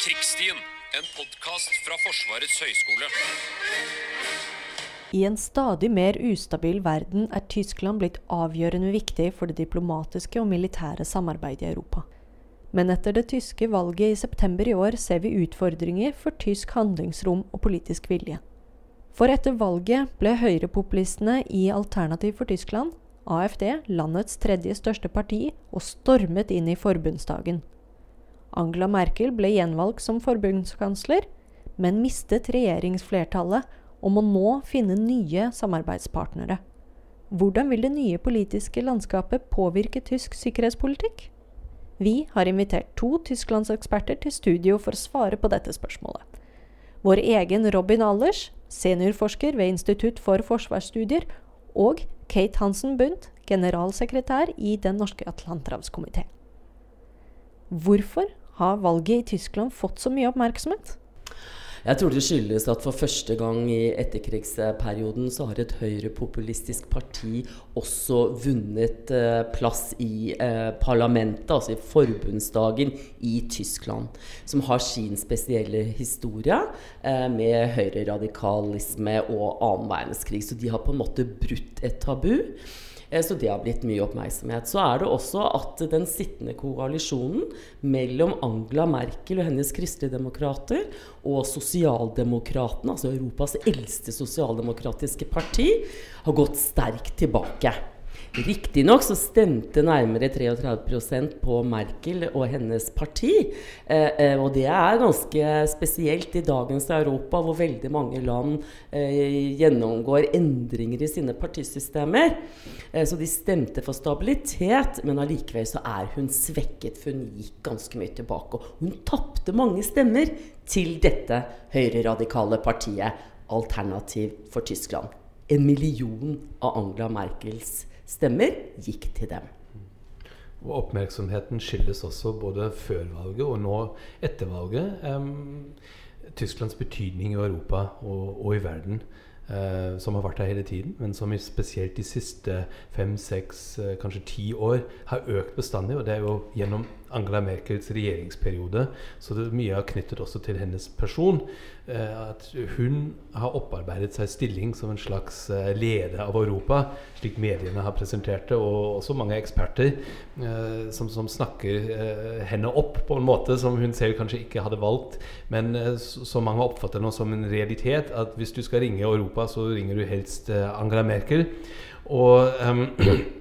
Krigsstien, en podkast fra Forsvarets høgskole. I en stadig mer ustabil verden er Tyskland blitt avgjørende viktig for det diplomatiske og militære samarbeidet i Europa. Men etter det tyske valget i september i år ser vi utfordringer for tysk handlingsrom og politisk vilje. For etter valget ble høyrepopulistene i Alternativ for Tyskland, AFD, landets tredje største parti, og stormet inn i forbundsdagen. Angela Merkel ble gjenvalgt som forbundskansler, men mistet regjeringsflertallet og må nå finne nye samarbeidspartnere. Hvordan vil det nye politiske landskapet påvirke tysk sikkerhetspolitikk? Vi har invitert to tysklandseksperter til studio for å svare på dette spørsmålet. Vår egen Robin Allers, seniorforsker ved Institutt for forsvarsstudier, og Kate Hansen Bundt, generalsekretær i Den norske atlanterhavskomité. Hvorfor har valget i Tyskland fått så mye oppmerksomhet? Jeg tror det skyldes at for første gang i etterkrigsperioden så har et høyrepopulistisk parti også vunnet eh, plass i eh, parlamentet, altså i forbundsdagen i Tyskland. Som har sin spesielle historie eh, med høyreradikalisme og annen verdenskrig. Så de har på en måte brutt et tabu. Eh, så det har blitt mye oppmerksomhet. Så er det også at den sittende koalisjonen mellom Angela Merkel og hennes kristeligdemokrater og Sosialdemokratene, altså Europas eldste sosialdemokratiske parti, har gått sterkt tilbake. Riktignok så stemte nærmere 33% på Merkel og hennes parti. Eh, eh, og det er ganske spesielt i dagens Europa, hvor veldig mange land eh, gjennomgår endringer i sine partisystemer. Eh, så de stemte for stabilitet, men allikevel så er hun svekket, for hun gikk ganske mye tilbake. Og hun tapte mange stemmer til dette høyreradikale partiet Alternativ for Tyskland. En million av Angela Merkels stemmer gikk til dem. Og oppmerksomheten skyldes også både før valget og nå etter valget um, Tysklands betydning i Europa og, og i verden. Uh, som har vært der hele tiden, men som spesielt de siste fem, seks, uh, kanskje ti år har økt bestandig. Og det er jo gjennom Angela Merkels regjeringsperiode. Så det mye er knyttet også til hennes person. Eh, at hun har opparbeidet seg stilling som en slags eh, leder av Europa, slik mediene har presentert det, og også mange eksperter eh, som, som, snakker eh, henne opp på en måte som hun selv kanskje ikke hadde valgt, men eh, som mange oppfatter nå som en realitet. At hvis du skal ringe Europa, så ringer du helst eh, Angela Merkel. Og um,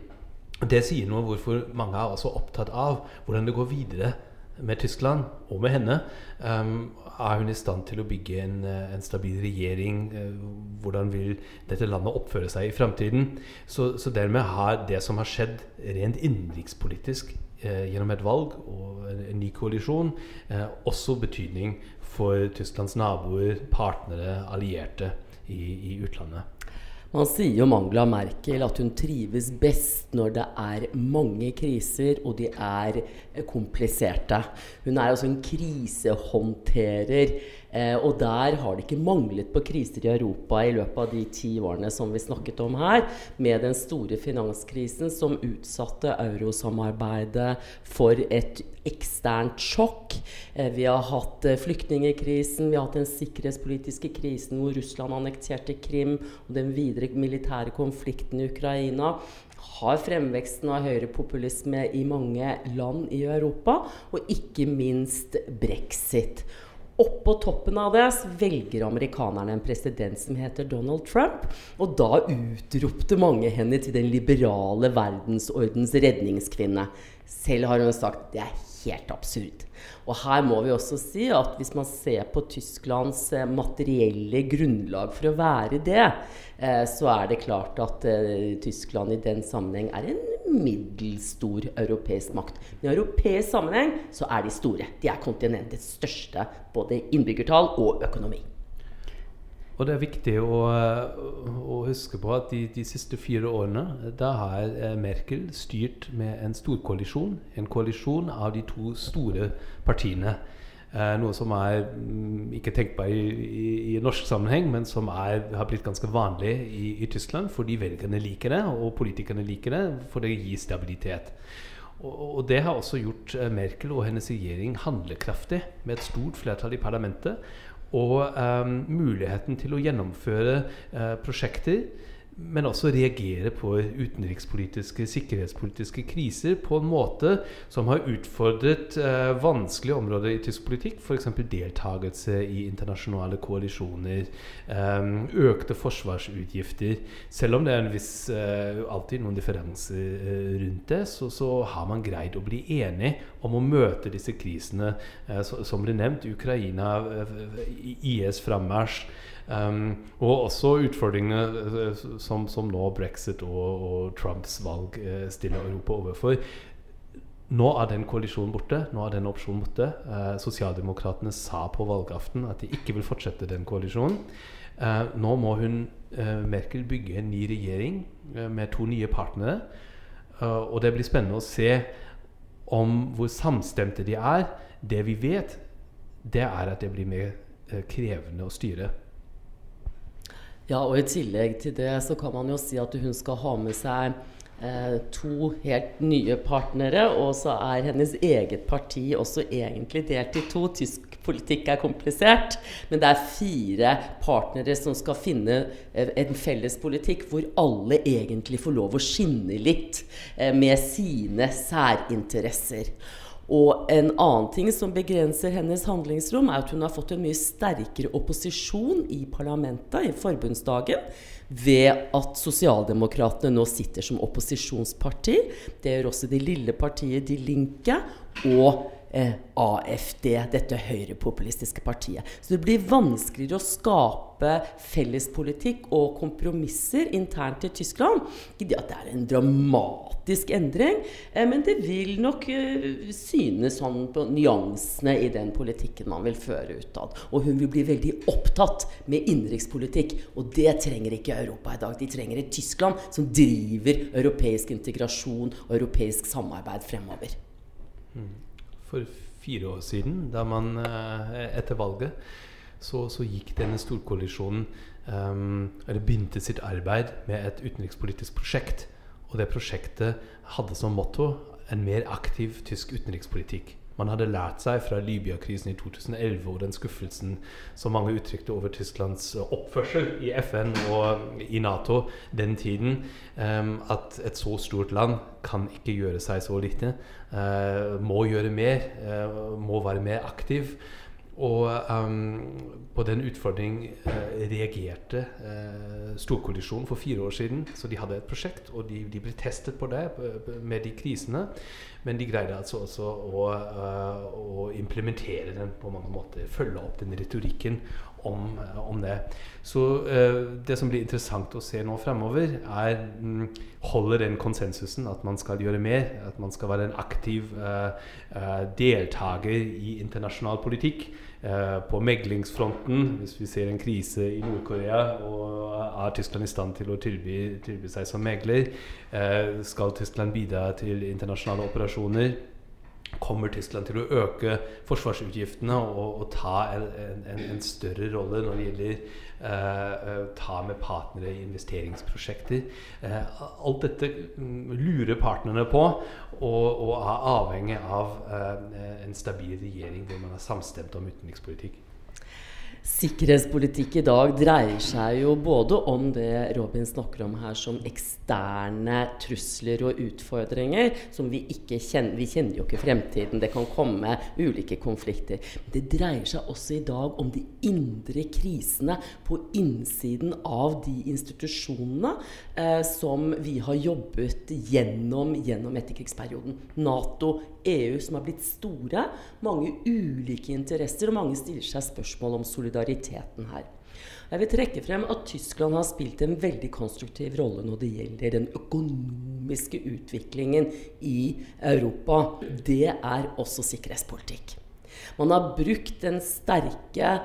Det sier noe hvorfor mange er også opptatt av hvordan det går videre med Tyskland og med henne. Um, er hun i stand til å bygge en, eh, en stabil regjering? Uh, hvordan vil dette landet oppføre seg i framtiden? Så, så, dermed har det som har skjedd rent innenrikspolitisk eh, gjennom et valg og en, en ny koalisjon, eh, også betydning for Tysklands naboer, partnere, allierte i, i utlandet. Man sier om Angela Merkel at hun trives best når det er mange kriser, og de er kompliserte. Hun er altså en krisehåndterer. Eh, og der har det ikke manglet på kriser i Europa i løpet av de ti årene som vi snakket om her, med den store finanskrisen som utsatte eurosamarbeidet for et eksternt sjokk. Eh, vi har hatt eh, flyktningekrisen, vi har hatt den sikkerhetspolitiske krisen hvor Russland annekterte Krim, og den videre militære konflikten i Ukraina har fremveksten av høyrepopulisme i mange land i Europa, og ikke minst brexit. Oppå toppen av det velger amerikanerne en president som heter Donald Trump. Og da utropte mange henne til den liberale verdensordens redningskvinne. Selv har hun sagt det er helt absurd. Og her må vi også si at hvis man ser på Tysklands eh, materielle grunnlag for å være det, eh, så er det klart at eh, Tyskland i den sammenheng er en middelstor europeisk makt. Men i europeisk sammenheng så er de store. De er kontinentets største både innbyggertall og økonomi. Og det er viktig å, å huske på at de, de, siste fire årene da har eh, Merkel styrt med en storkoalisjon. En koalisjon av de to store partiene. Eh, noe som er mm, ikke tenkbar i, i, i, norsk sammenheng, men som er, har blitt ganske vanlig i, i Tyskland fordi velgerne liker det, og politikerne liker det, for det gir stabilitet. Og, det har også gjort eh, Merkel og hennes regjering handlekraftig, med et stort flertall i parlamentet. Og um, muligheten til å gjennomføre uh, prosjekter men også reagere på utenrikspolitiske, sikkerhetspolitiske kriser på en måte som har utfordret eh, vanskelige områder i tysk politikk, f.eks. deltakelse i internasjonale koalisjoner, eh, økte forsvarsutgifter. Selv om det er viss, eh, alltid noen differanser eh, rundt det, så, så, har man greid å bli enig om å møte disse krisene, eh, som ble nevnt. Ukraina, eh, IS frammarsj. Um, og også utfordringene uh, som, som, nå brexit og, og Trumps valg uh, stiller Europa overfor. Nå er den koalisjonen borte. Nå er den opsjonen borte. Eh, Sosialdemokratene sa på valgaften at de ikke vil fortsette den koalisjonen. Eh, nå må hun, eh, Merkel, bygge en ny regjering med to nye partnere. og det blir spennende å se om hvor samstemte de er. Det vi vet, det er at det blir mer krevende å styre. Ja, og i tillegg til det så kan man jo si at hun skal ha med seg eh, to helt nye partnere, og så er hennes eget parti også egentlig delt i to. Tysk politikk er komplisert, men det er fire partnere som skal finne eh, en felles politikk hvor alle egentlig får lov å skinne litt eh, med sine særinteresser. Og en annen ting som begrenser hennes handlingsrom, er at hun har fått en mye sterkere opposisjon i parlamentet, i forbundsdagen, ved at Sosialdemokratene nå sitter som opposisjonsparti. Det gjør også det lille partiet De Linke og eh, AFD, dette høyrepopulistiske partiet. Så det blir vanskeligere å skape fellespolitikk og kompromisser internt i Tyskland. Ikke det at det er en dramatisk endring, eh, men det vil nok eh, synes sånn på nyansene i den politikken man vil føre utad. Og hun vil bli veldig opptatt med innenrikspolitikk, og det trenger ikke Europa i dag. De trenger et Tyskland som driver europeisk integrasjon og europeisk samarbeid fremover. Mm for fire år siden, da man eh, etter valget så, så gikk denne storkoalisjonen um, eller begynte sitt arbeid med et utenrikspolitisk prosjekt. Og det prosjektet hadde som motto en mer aktiv tysk utenrikspolitikk. Man hadde lært seg fra Libya-krisen i 2011 og den skuffelsen som mange uttrykte over Tysklands oppførsel i FN og i Nato den tiden, um, at et så stort land kan ikke gjøre seg så lite. Uh, må gjøre mer, uh, må være mer aktiv. Og um, på den utfordring uh, reagerte uh, Storkollisjonen for fire år siden. Så de hadde et prosjekt, og de, de ble testet på det med de krisene. Men de greide altså også å, uh, å, implementere den på mange måter. Følge opp den retorikken om, om det. Så det som blir interessant å se nå fremover, er um, holder den konsensusen at man skal gjøre mer. At man skal være en aktiv deltaker i internasjonal politikk. Eh, på meglingsfronten, hvis vi ser en krise i Nord-Korea, og er Tyskland i stand til å tilby, tilby seg som megler? Eh, skal Tyskland bidra til internasjonale operasjoner? Kommer Tyskland til å øke forsvarsutgiftene og, og ta en, en, en, større rolle når det gjelder uh, ta med partnere i investeringsprosjekter? Uh, alt dette um, lurer partnerne på, og, og er avhengig av uh, en stabil regjering hvor man er samstemt om utenrikspolitikk. Sikkerhetspolitikk i dag dreier seg jo både om det Robin snakker om her som eksterne trusler og utfordringer, som vi ikke kjenner Vi kjenner jo ikke fremtiden. Det kan komme ulike konflikter. Det dreier seg også i dag om de indre krisene på innsiden av de institusjonene eh, som vi har jobbet gjennom gjennom etterkrigsperioden. Nato, EU, som har blitt store. Mange ulike interesser, og mange stiller seg spørsmål om solidariteten her. Jeg vil trekke frem at Tyskland har spilt en veldig konstruktiv rolle når det gjelder den økonomiske utviklingen i Europa. Det er også sikkerhetspolitikk. Man har brukt den sterke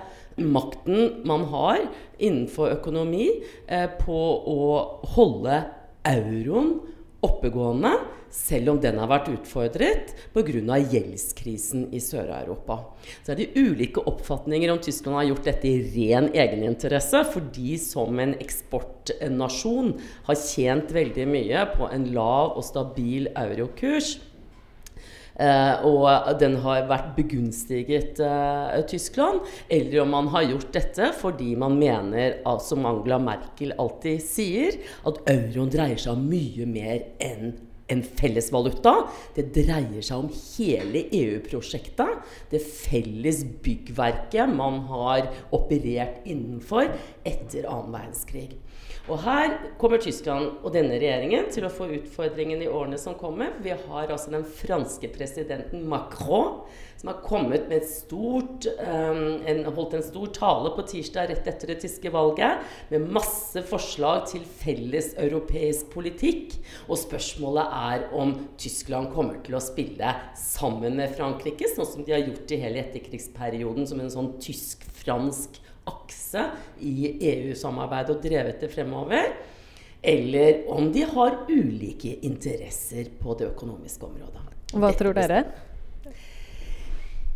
makten man har innenfor økonomi, eh, på å holde euroen oppegående, selv om den har vært utfordret pga. gjeldskrisen i Sør-Europa. Så er det ulike oppfatninger om Tyskland har gjort dette i ren egeninteresse, fordi som en eksportnasjon har tjent veldig mye på en lav og stabil eurokurs. Uh, og den har vært begunstiget uh, Tyskland, eller om man har gjort dette fordi man mener, som Angela Merkel alltid sier, at euroen dreier seg om mye mer enn en felles valuta. Det dreier seg om hele EU-prosjektet. Det felles byggverket man har operert innenfor etter annen verdenskrig. Og her kommer Tyskland og denne regjeringen til å få utfordringen i årene som kommer. Vi har altså den franske presidenten Macron, som har kommet med et stort, um, en, holdt en stor tale på tirsdag rett etter det tyske valget, med masse forslag til felles europeisk politikk. Og spørsmålet er om Tyskland kommer til å spille sammen med Frankrike, sånn som de har gjort i hele etterkrigsperioden, som en sånn tysk-fransk akse i EU-samarbeidet og drevet det fremover. Eller om de har ulike interesser på det økonomiske området. Hva tror dere?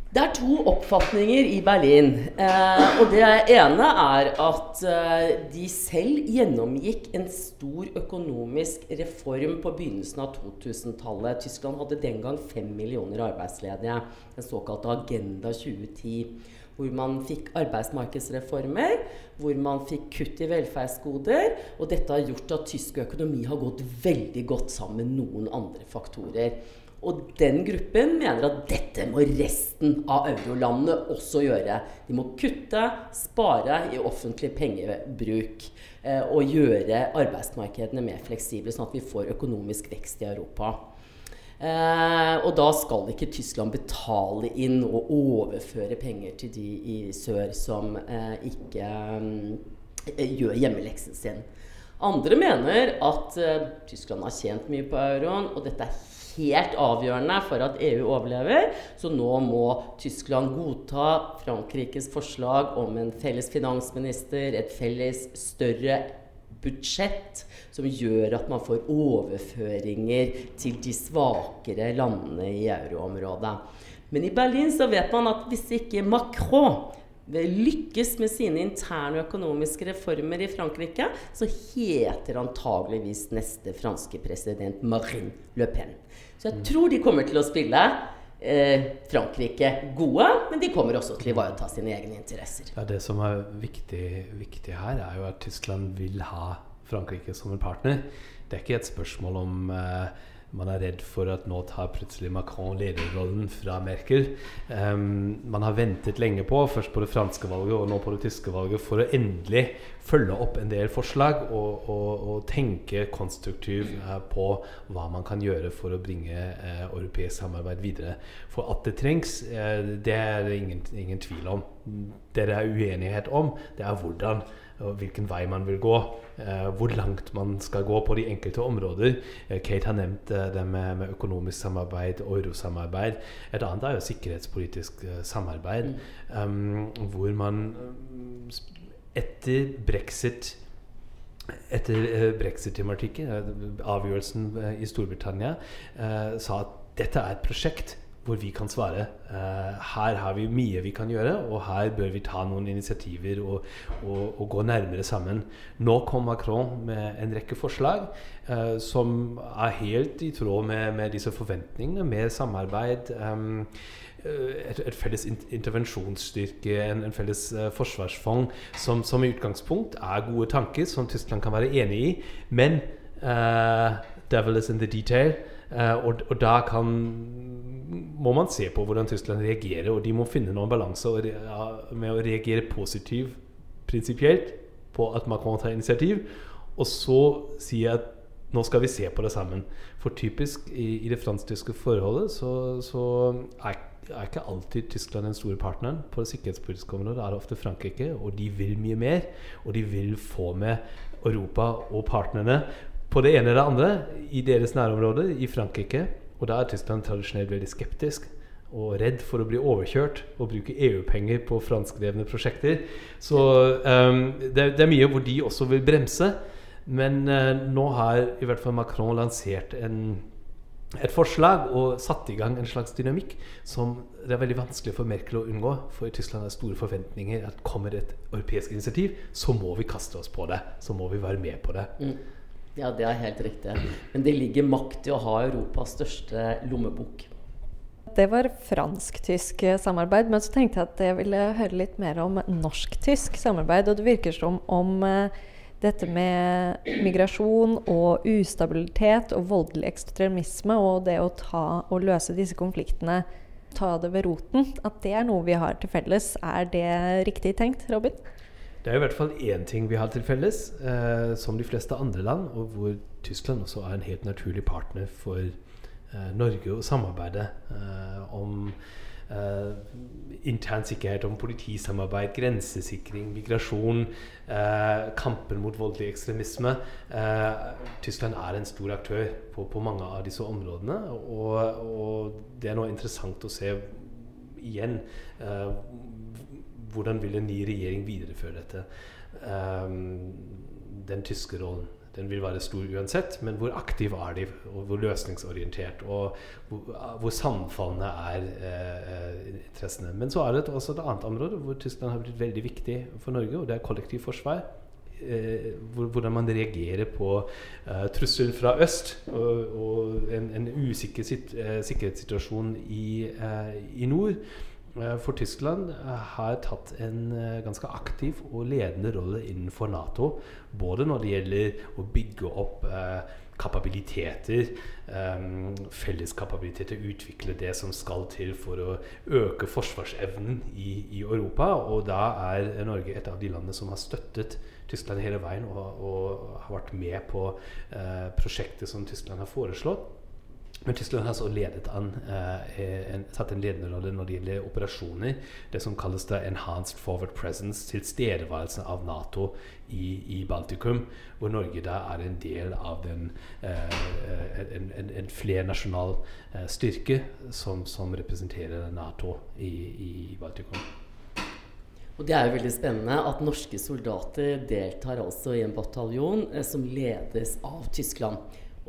Det er to oppfatninger i Berlin. Eh, og Det ene er at eh, de selv gjennomgikk en stor økonomisk reform på begynnelsen av 2000-tallet. Tyskland hadde den gang fem millioner arbeidsledige. Den såkalte Agenda 2010 hvor man fikk arbeidsmarkedsreformer, hvor man fikk kutt i velferdsgoder. Og dette har gjort at tysk økonomi har gått veldig godt sammen med noen andre faktorer. Og den gruppen mener at dette må resten av eurolandene også gjøre. De må kutte, spare i offentlig pengebruk eh, og gjøre arbeidsmarkedene mer fleksible, sånn at vi får økonomisk vekst i Europa. Eh, og da skal ikke Tyskland betale inn og overføre penger til de i sør som eh, ikke eh, gjør hjemmeleksen sin. Andre mener at eh, Tyskland har tjent mye på euroen, og dette er helt avgjørende for at EU overlever. Så nå må Tyskland godta Frankrikes forslag om en felles finansminister, et felles større budsjett som gjør at man får overføringer til de svakere landene i euroområdet. Men i Berlin så vet man at hvis ikke Macron lykkes med sine interne økonomiske reformer i Frankrike, så heter antageligvis neste franske president Marine Le Pen. Så jeg tror de kommer til å spille eh, Frankrike gode, men de kommer også til å ivareta sine egne interesser. Ja, det som er viktig, viktig, her, er jo at Tyskland vil ha Frankrike som en partner. Det er ikke et spørsmål om eh, man er redd for at nå tar plutselig Macron lederrollen fra Merkel. Um, man har ventet lenge på, først på det franske valget og nå på det tyske valget, for å endelig følge opp en del forslag og, og, og tenke konstruktivt uh, på hva man kan gjøre for å bringe uh, europeisk samarbeid videre. For at det trengs, uh, det er det ingen, ingen tvil om. Det det er uenighet om, det er hvordan hvilken vei man vil gå. Uh, hvor langt man skal gå på de enkelte områder. Uh, Kate har nevnt uh, det med, økonomisk samarbeid og eurosamarbeid. Et annet er jo sikkerhetspolitisk samarbeid, mm. um, hvor man etter brexit etter brexit-tematikken, avgjørelsen i Storbritannia, sa at dette er et prosjekt hvor vi kan svare. Uh, her har vi mye vi kan gjøre, og her bør vi ta noen initiativer og, og, og gå nærmere sammen. Nå kom Macron med en rekke forslag uh, som er helt i tråd med, med disse forventningene. Mer samarbeid. Um, et, et, felles intervensjonsstyrke, en, en felles uh, forsvarsfond, som, som, i utgangspunkt er gode tanker som Tyskland kan være enig i. Men devil is in the detail. Uh, og, og, da kan, må man se på hvordan Tyskland reagerer, og de må finne noen balanse med å reagere positivt prinsipielt på at Macron tar initiativ, og så si at nå skal vi se på det sammen. For typisk i, i det fransk-tyske forholdet så, så er, er, ikke alltid Tyskland den store partneren. På det sikkerhetspolitiske området er det ofte Frankrike, og de vil mye mer. Og de vil få med Europa og partnerne på det ene eller det andre i deres nærområde, i Frankrike. Og da er Tyskland tradisjonelt veldig skeptisk og redd for å bli overkjørt og bruke EU-penger på franskdrevne prosjekter. Så um, det, det, er mye hvor de også vil bremse. Men uh, nå har i hvert fall Macron lansert en, et forslag og satt i gang en slags dynamikk som det er veldig vanskelig for Merkel å unngå. For i Tyskland er store forventninger at kommer et europeisk initiativ, så må vi kaste oss på det. Så må vi være med på det. Mm. Ja, det er helt riktig. Men det ligger makt i å ha Europas største lommebok. det var fransk-tysk samarbeid. Men så tenkte jeg at jeg ville høre litt mer om norsk-tysk samarbeid. Og det virker som om uh, dette med migrasjon og ustabilitet og voldelig ekstremisme og det å ta og løse disse konfliktene, ta det ved roten, at det er noe vi har til felles. Er det riktig tenkt, Robin? Det er i hvert fall én ting vi har til felles, eh, som de fleste andre land, og hvor Tyskland også er en helt naturlig partner for eh, Norge å samarbeide eh, om Uh, intern sikkerhet, om politisamarbeid, grensesikring, migrasjon, uh, kampen mot voldelig ekstremisme. Uh, Tyskland er en stor aktør på, på mange av disse områdene. Og, og, det er nå interessant å se igjen hvordan vil en ny regjering videreføre dette. Um, den tyske rollen den vil være stor uansett, men hvor aktiv er de, og hvor løsningsorientert, og hvor, hvor sammenfallende er eh, interessene. Men så er det også et annet område hvor Tyskland har blitt veldig viktig for Norge, og det er kollektivforsvar. Eh, hvordan man reagerer på eh, trusselen fra øst og, og en, en, usikker sit, eh, sikkerhetssituasjon i, eh, i nord. Eh, for Tyskland eh, har tatt en eh, ganske aktiv og ledende rolle innenfor Nato. Både når det gjelder å bygge opp kapabiliteter, um, felleskapabiliteter, utvikle det som skal til for å øke forsvarsevnen i, i, Europa. Og da er Norge et av de landene som har støttet Tyskland hele veien og, og har vært med på prosjektet som Tyskland har foreslått. Men Tyskland har så ledet an, eh, en, tatt en ledende rolle når det gjelder operasjoner. Det som kalles det 'enhanced forward presence', tilstedeværelse av Nato i, i, Baltikum. Hvor Norge da er en del av den, eh, en, en, en flernasjonal eh, styrke som, som, representerer Nato i, i Baltikum. Og Det er jo veldig spennende at norske soldater deltar også i en bataljon eh, som ledes av Tyskland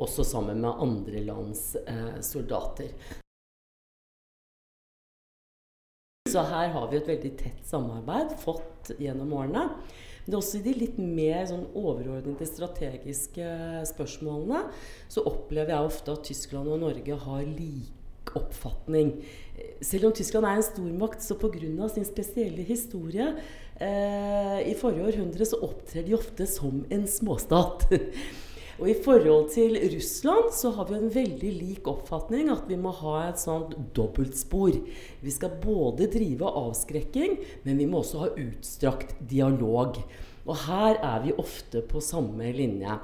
også sammen med andre lands eh, soldater. Så her har vi et veldig tett samarbeid fått gjennom årene. Men også i de litt mer sånn overordnede strategiske spørsmålene så opplever jeg ofte at Tyskland og Norge har lik oppfatning. Selv om Tyskland er en stormakt, så pga. sin spesielle historie eh, i forrige århundre så opptrer de ofte som en småstat. Og i forhold til Russland så har vi en veldig lik oppfatning at vi må ha et sånt dobbeltspor. Vi skal både drive avskrekking, men vi må også ha utstrakt dialog. Og her er vi ofte på samme linje.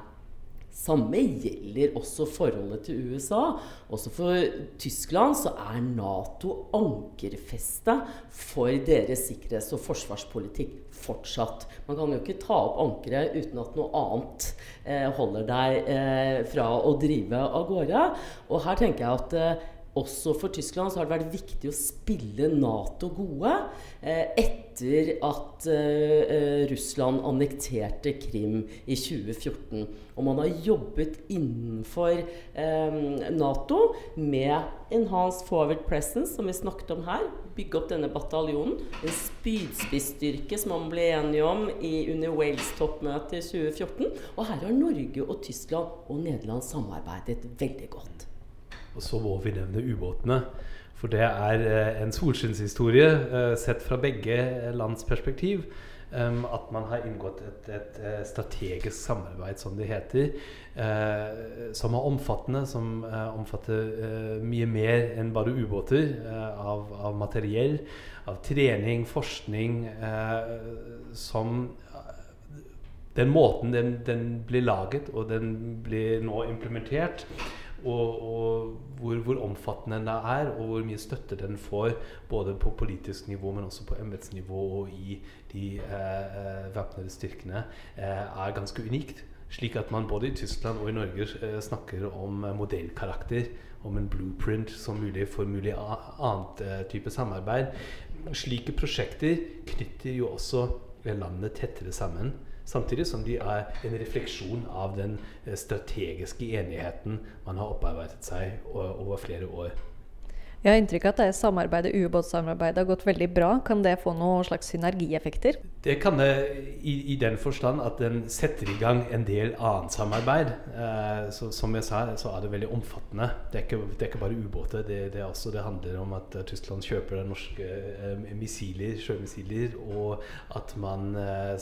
Samme gjelder også forholdet til USA. Også for Tyskland så er Nato ankerfestet for deres sikkerhets- og forsvarspolitikk fortsatt. Man kan jo ikke ta opp ankeret uten at noe annet eh, holder deg eh, fra å drive av gårde. Og her tenker jeg at eh, også for Tyskland så har det vært viktig å spille Nato gode eh, etter at eh, Russland annekterte Krim i 2014. Og man har jobbet innenfor eh, Nato med enhanced forward presence, som vi snakket om her. Bygge opp denne bataljonen. En spydspissstyrke som man ble enige om i, under Wales-toppmøtet i 2014. Og her har Norge og Tyskland og Nederland samarbeidet veldig godt. Og så må vi nevne ubåtene. For det er eh, en solskinnshistorie eh, sett fra begge lands perspektiv. At man har inngått et, et, eh, strategisk samarbeid, som det heter, som er omfattende, som omfatter mye mer enn bare ubåter. Av, av, materiell, av trening, forskning, som Den måten den, den blir laget og den blir nå implementert, og, og hvor, hvor, omfattende den er, og hvor mye støtte den får, både på politisk nivå, men også på embetsnivå og i de eh, eh væpnede styrkene, eh, er ganske unikt. Slik at man både i Tyskland og i Norge eh, snakker om eh, modellkarakter, om en blueprint som mulig for mulig annet eh, type samarbeid. Slike prosjekter knytter jo også landet tettere sammen. Samtidig som de er en refleksjon av den eh, strategiske enigheten man har opparbeidet seg over flere år. Jeg har inntrykk av at det samarbeidet, ubåtsamarbeidet har gått veldig bra. Kan det få noen slags synergieffekter? Det kan det i, i den forstand at den setter i gang en del annet samarbeid. Eh, så, som jeg sa, så er det veldig omfattende. Det er ikke, det er ikke bare ubåter. Det, det, også, det, handler om at uh, Tyskland kjøper norske eh, missiler, sjømissiler, og at man eh,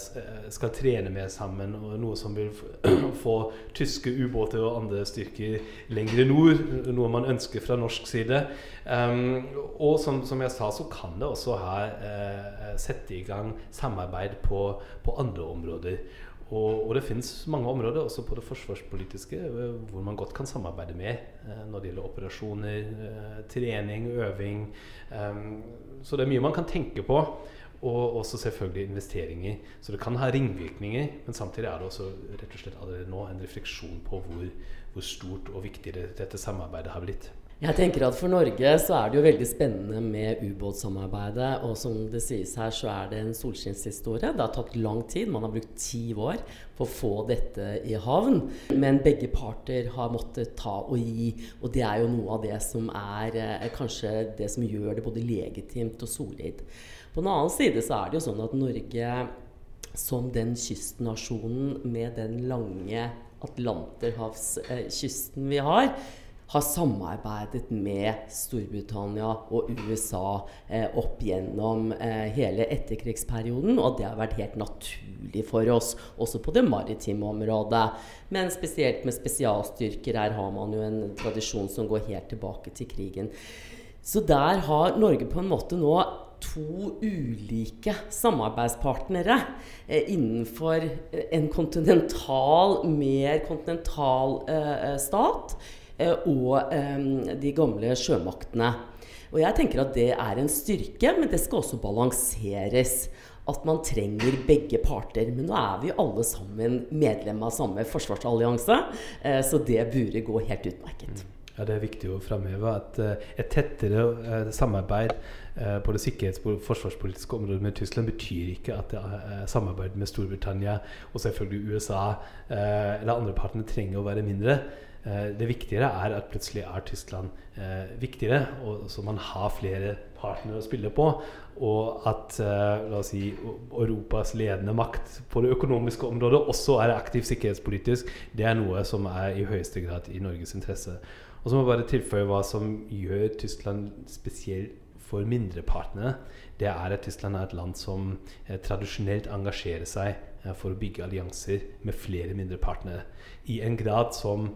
skal trene mer sammen. Og noe som vil få tyske ubåter og andre styrker lengre nord. Noe man ønsker fra norsk side. Um, og som, som, jeg sa, så kan det også her uh, sette i gang samarbeid på, på andre områder. Og, og, det finnes mange områder, også på det forsvarspolitiske, uh, hvor man godt kan samarbeide med når det gjelder operasjoner, trening, øving. Um, så det er mye man kan tenke på. Og også selvfølgelig investeringer. Så det kan ha ringvirkninger, men samtidig er det også rett og slett allerede nå en refleksjon på hvor, hvor stort og viktig det, dette samarbeidet har blitt. Jeg tenker at For Norge så er det jo veldig spennende med ubåtsamarbeidet. Og som det sies her, så er det en solskinnshistorie. Det har tatt lang tid. Man har brukt ti år på å få dette i havn. Men begge parter har måttet ta og gi. Og det er jo noe av det som er eh, kanskje det som gjør det både legitimt og solid. På den annen side så er det jo sånn at Norge som den kystnasjonen med den lange Atlanterhavskysten vi har, har samarbeidet med Storbritannia og USA eh, opp gjennom eh, hele etterkrigsperioden. Og det har vært helt naturlig for oss, også på det maritime området. Men spesielt med spesialstyrker, her har man jo en tradisjon som går helt tilbake til krigen. Så der har Norge på en måte nå to ulike samarbeidspartnere eh, innenfor en kontinental, mer kontinental eh, stat Eh, og eh, de gamle sjømaktene. Og jeg tenker at det er en styrke, men det skal også balanseres. At man trenger begge parter. Men nå er vi alle sammen medlem av samme forsvarsallianse, eh, så det burde gå helt utmerket. Ja, Det er viktig å framheve at et tettere samarbeid på det sikkerhets- og forsvarspolitiske området med Tyskland betyr ikke at samarbeidet med Storbritannia og selvfølgelig USA eller andre partene trenger å være mindre. Eh, det viktigere er at plutselig er Tyskland eh, viktigere, og så man har flere partnere å spille på. Og at eh, la oss si, Europas ledende makt på det økonomiske området også er aktiv sikkerhetspolitisk. Det er noe som er i høyeste grad i Norges interesse. Og så må jeg bare tilføye hva som gjør Tyskland spesielt for mindre partnere. Det er at Tyskland er et land som eh, tradisjonelt engasjerer seg eh, for å bygge allianser med flere mindre partnere. I en grad som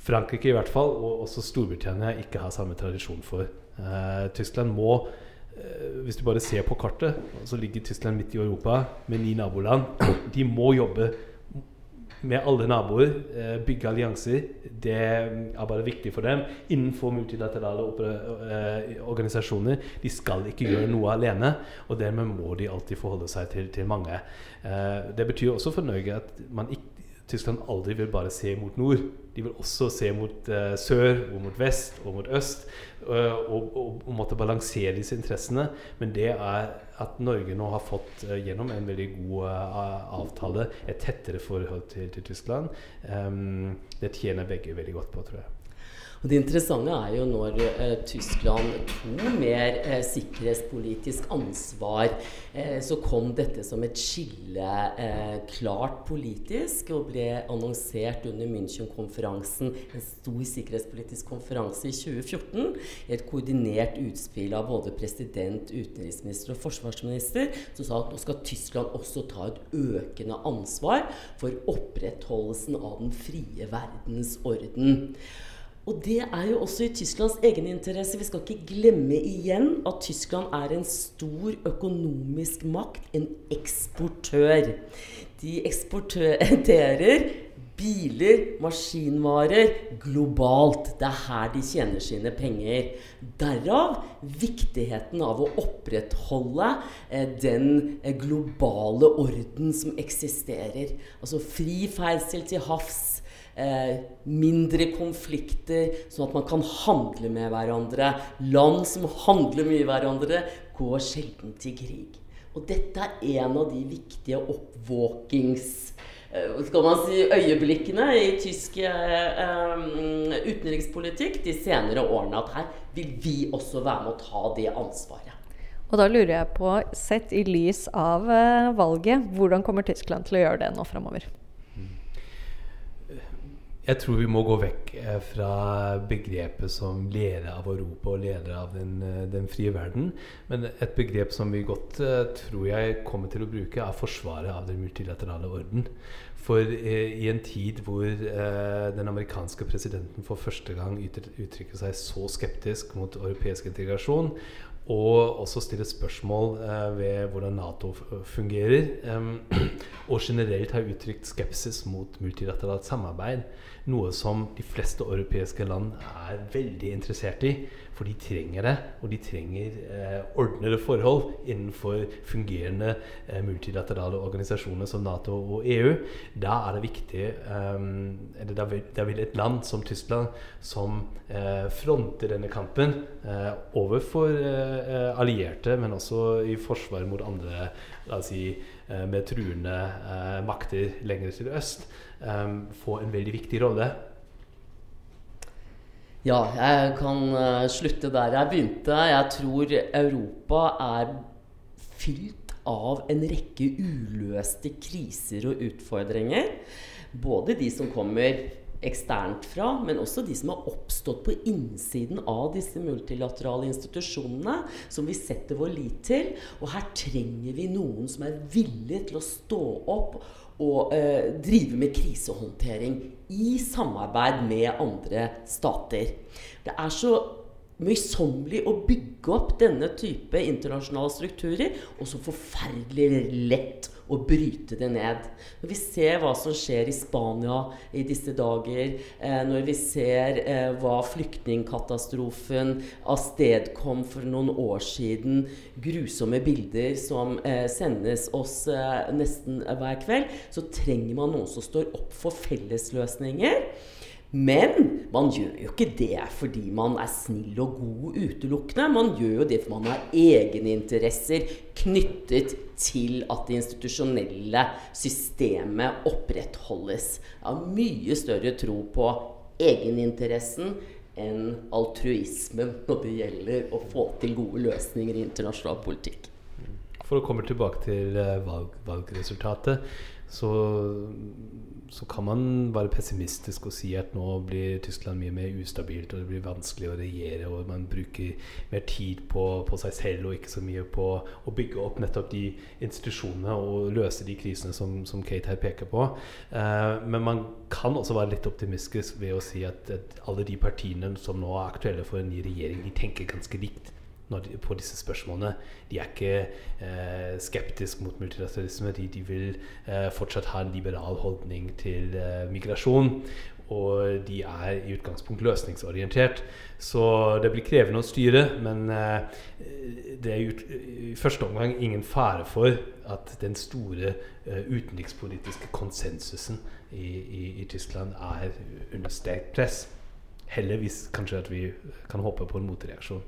Frankrike i hvert fall, og også Storbritannia, ikke har samme tradisjon for. Eh, Tyskland må eh, Hvis du bare ser på kartet, så ligger Tyskland midt i Europa med ni naboland. De må jobbe med alle naboer, eh, bygge allianser. Det er bare viktig for dem innenfor multilaterale organisasjoner. De skal ikke gjøre noe alene, og dermed må de alltid forholde seg til, til mange. det betyr også for Norge at man ikke Tyskland aldri vil bare se mot nord. De vil også se mot uh, sør og mot vest og mot øst. Uh, og, og, og, måtte balansere disse interessene. Men det er at Norge nå har fått uh, gjennom en veldig god avtale et tettere forhold til, til Tyskland. Um, det tjener begge veldig godt på, tror jeg. Og Det interessante er jo når eh, Tyskland tok mer eh, sikkerhetspolitisk ansvar, eh, så kom dette som et skille eh, klart politisk og ble annonsert under München-konferansen, en stor sikkerhetspolitisk konferanse i 2014. i Et koordinert utspill av både president, utenriksminister og forsvarsminister som sa at nå skal Tyskland også ta et økende ansvar for opprettholdelsen av den frie verdens orden. Og det er jo også i Tysklands egeninteresse. Vi skal ikke glemme igjen at Tyskland er en stor økonomisk makt, en eksportør. De eksporterer biler, maskinvarer, globalt. Det er her de tjener sine penger. Derav viktigheten av å opprettholde eh, den eh, globale orden som eksisterer. Altså fri ferdsel til havs eh, mindre konflikter, sånn at man kan handle med hverandre. Land som handler mye med hverandre, går sjelden til krig. Og dette er en av de viktige oppvåkings skal man si, øyeblikkene i tysk eh, utenrikspolitikk de senere årene. At her vil vi også være med å ta det ansvaret. Og da lurer jeg på, sett i lys av valget, hvordan kommer Tyskland til å gjøre det nå framover? Jeg tror vi må gå vekk eh, fra begrepet som leder av Europa og leder av den, eh, den, frie verden. Men et begrep som vi godt tror jeg kommer til å bruke, er forsvaret av den multilaterale orden. For eh, i en tid hvor eh, den amerikanske presidenten for første gang uttrykker seg så skeptisk mot europeisk integrasjon, og også stille spørsmål eh, ved hvordan Nato fungerer. Og generelt har uttrykt skepsis mot multilateralt samarbeid. Noe som de fleste europeiske land er veldig interessert i. For de trenger det, og de trenger eh, ordnede forhold innenfor fungerende eh, multilaterale organisasjoner som Nato og EU. Da er det viktig um, da, vil, da, vil, et land som Tyskland, som eh, fronter denne kampen eh, overfor eh, allierte, men også i forsvar mot andre la oss si, med truende makter lenger til øst, um, få en veldig viktig rolle. Ja, jeg kan uh, slutte der jeg begynte. Jeg tror Europa er fylt av en rekke uløste kriser og utfordringer. Både de som kommer eksternt fra, men også de som har oppstått på innsiden av disse multilaterale institusjonene, som vi setter vår lit til. Og her trenger vi noen som er villige til å stå opp og eh, drive med krisehåndtering i samarbeid med andre stater. Det er så møysommelig å bygge opp denne type internasjonale strukturer, og så forferdelig lett å bryte det ned. Når vi ser hva som skjer i Spania i disse dager, eh, når vi ser eh, hva flyktningkatastrofen avstedkom for noen år siden, grusomme bilder som eh, sendes oss eh, nesten hver kveld, så trenger man noen som står opp for fellesløsninger. Men man gjør jo ikke det fordi man er snill og god utelukkende. Man gjør jo det fordi man har egeninteresser knyttet til at det institusjonelle systemet opprettholdes. Jeg har mye større tro på egeninteressen enn altruismen når det gjelder å få til gode løsninger i internasjonal politikk. For å komme tilbake til eh, valg, valgresultatet, så så kan man være pessimistisk og si at nå blir Tyskland mye mer ustabilt, og det blir vanskelig å regjere, og man bruker mer tid på, på seg selv og ikke så mye på å bygge opp nettopp de institusjonene og løse de krisene som, som Kate her peker på. Eh, men man kan også være litt optimistisk ved å si at, at alle de partiene som nå er aktuelle for en ny regjering, de tenker ganske likt de, på disse spørsmålene. De er ikke eh, skeptiske mot multilateralisme. De, de vil eh, fortsatt ha en liberal holdning til eh, migrasjon. Og de er i utgangspunkt løsningsorientert. Så det blir krevende å styre. Men eh, det er ut, i første omgang ingen fare for at den store eh, utenrikspolitiske konsensusen i, i, i Tyskland er under sterkt press. Heller hvis kanskje at vi kan håpe på en motreaksjon.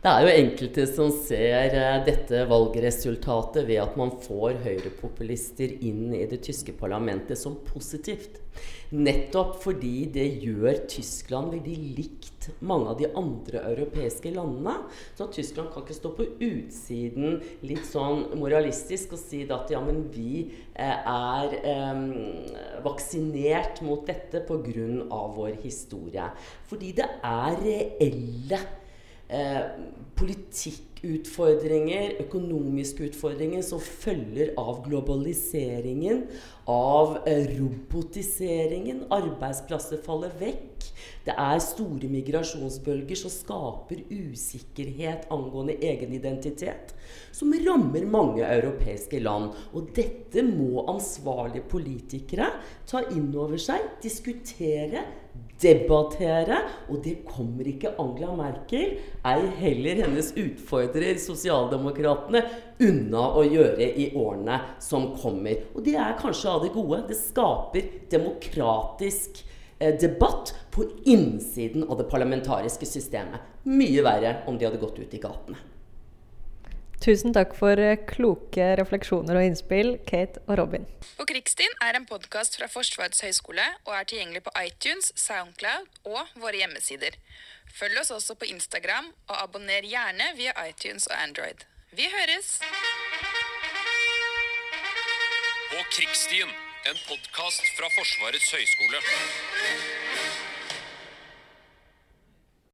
Det er jo enkelte som ser eh, dette valgresultatet ved at man får høyrepopulister inn i det tyske parlamentet som positivt. Nettopp fordi det gjør Tyskland veldig likt mange av de andre europeiske landene. Så Tyskland kan ikke stå på utsiden litt sånn moralistisk og si at ja, men vi eh, er eh, vaksinert mot dette pga. vår historie. Fordi det er reelle eh, politikkutfordringer, økonomiske utfordringer som følger av globaliseringen, av eh, robotiseringen. Arbeidsplasser faller vekk. Det er store migrasjonsbølger som skaper usikkerhet angående egen identitet, som rammer mange europeiske land. Og dette må ansvarlige politikere ta inn over seg, diskutere, debattere. Og det kommer ikke Angela Merkel, ei heller hennes utfordrer Sosialdemokratene, unna å gjøre i årene som kommer. Og det er kanskje av det gode. Det skaper demokratisk eh, debatt på innsiden av det parlamentariske systemet. Mye verre om de hadde gått ut i gatene. Tusen takk for eh, kloke refleksjoner og innspill, Kate og Robin. På Krigsstien er en podkast fra Forsvarets høgskole og er tilgjengelig på iTunes, Soundcloud og våre hjemmesider. Følg oss også på Instagram, og abonner gjerne via iTunes og Android. Vi høres! På Krigsstien, en podkast fra Forsvarets høgskole.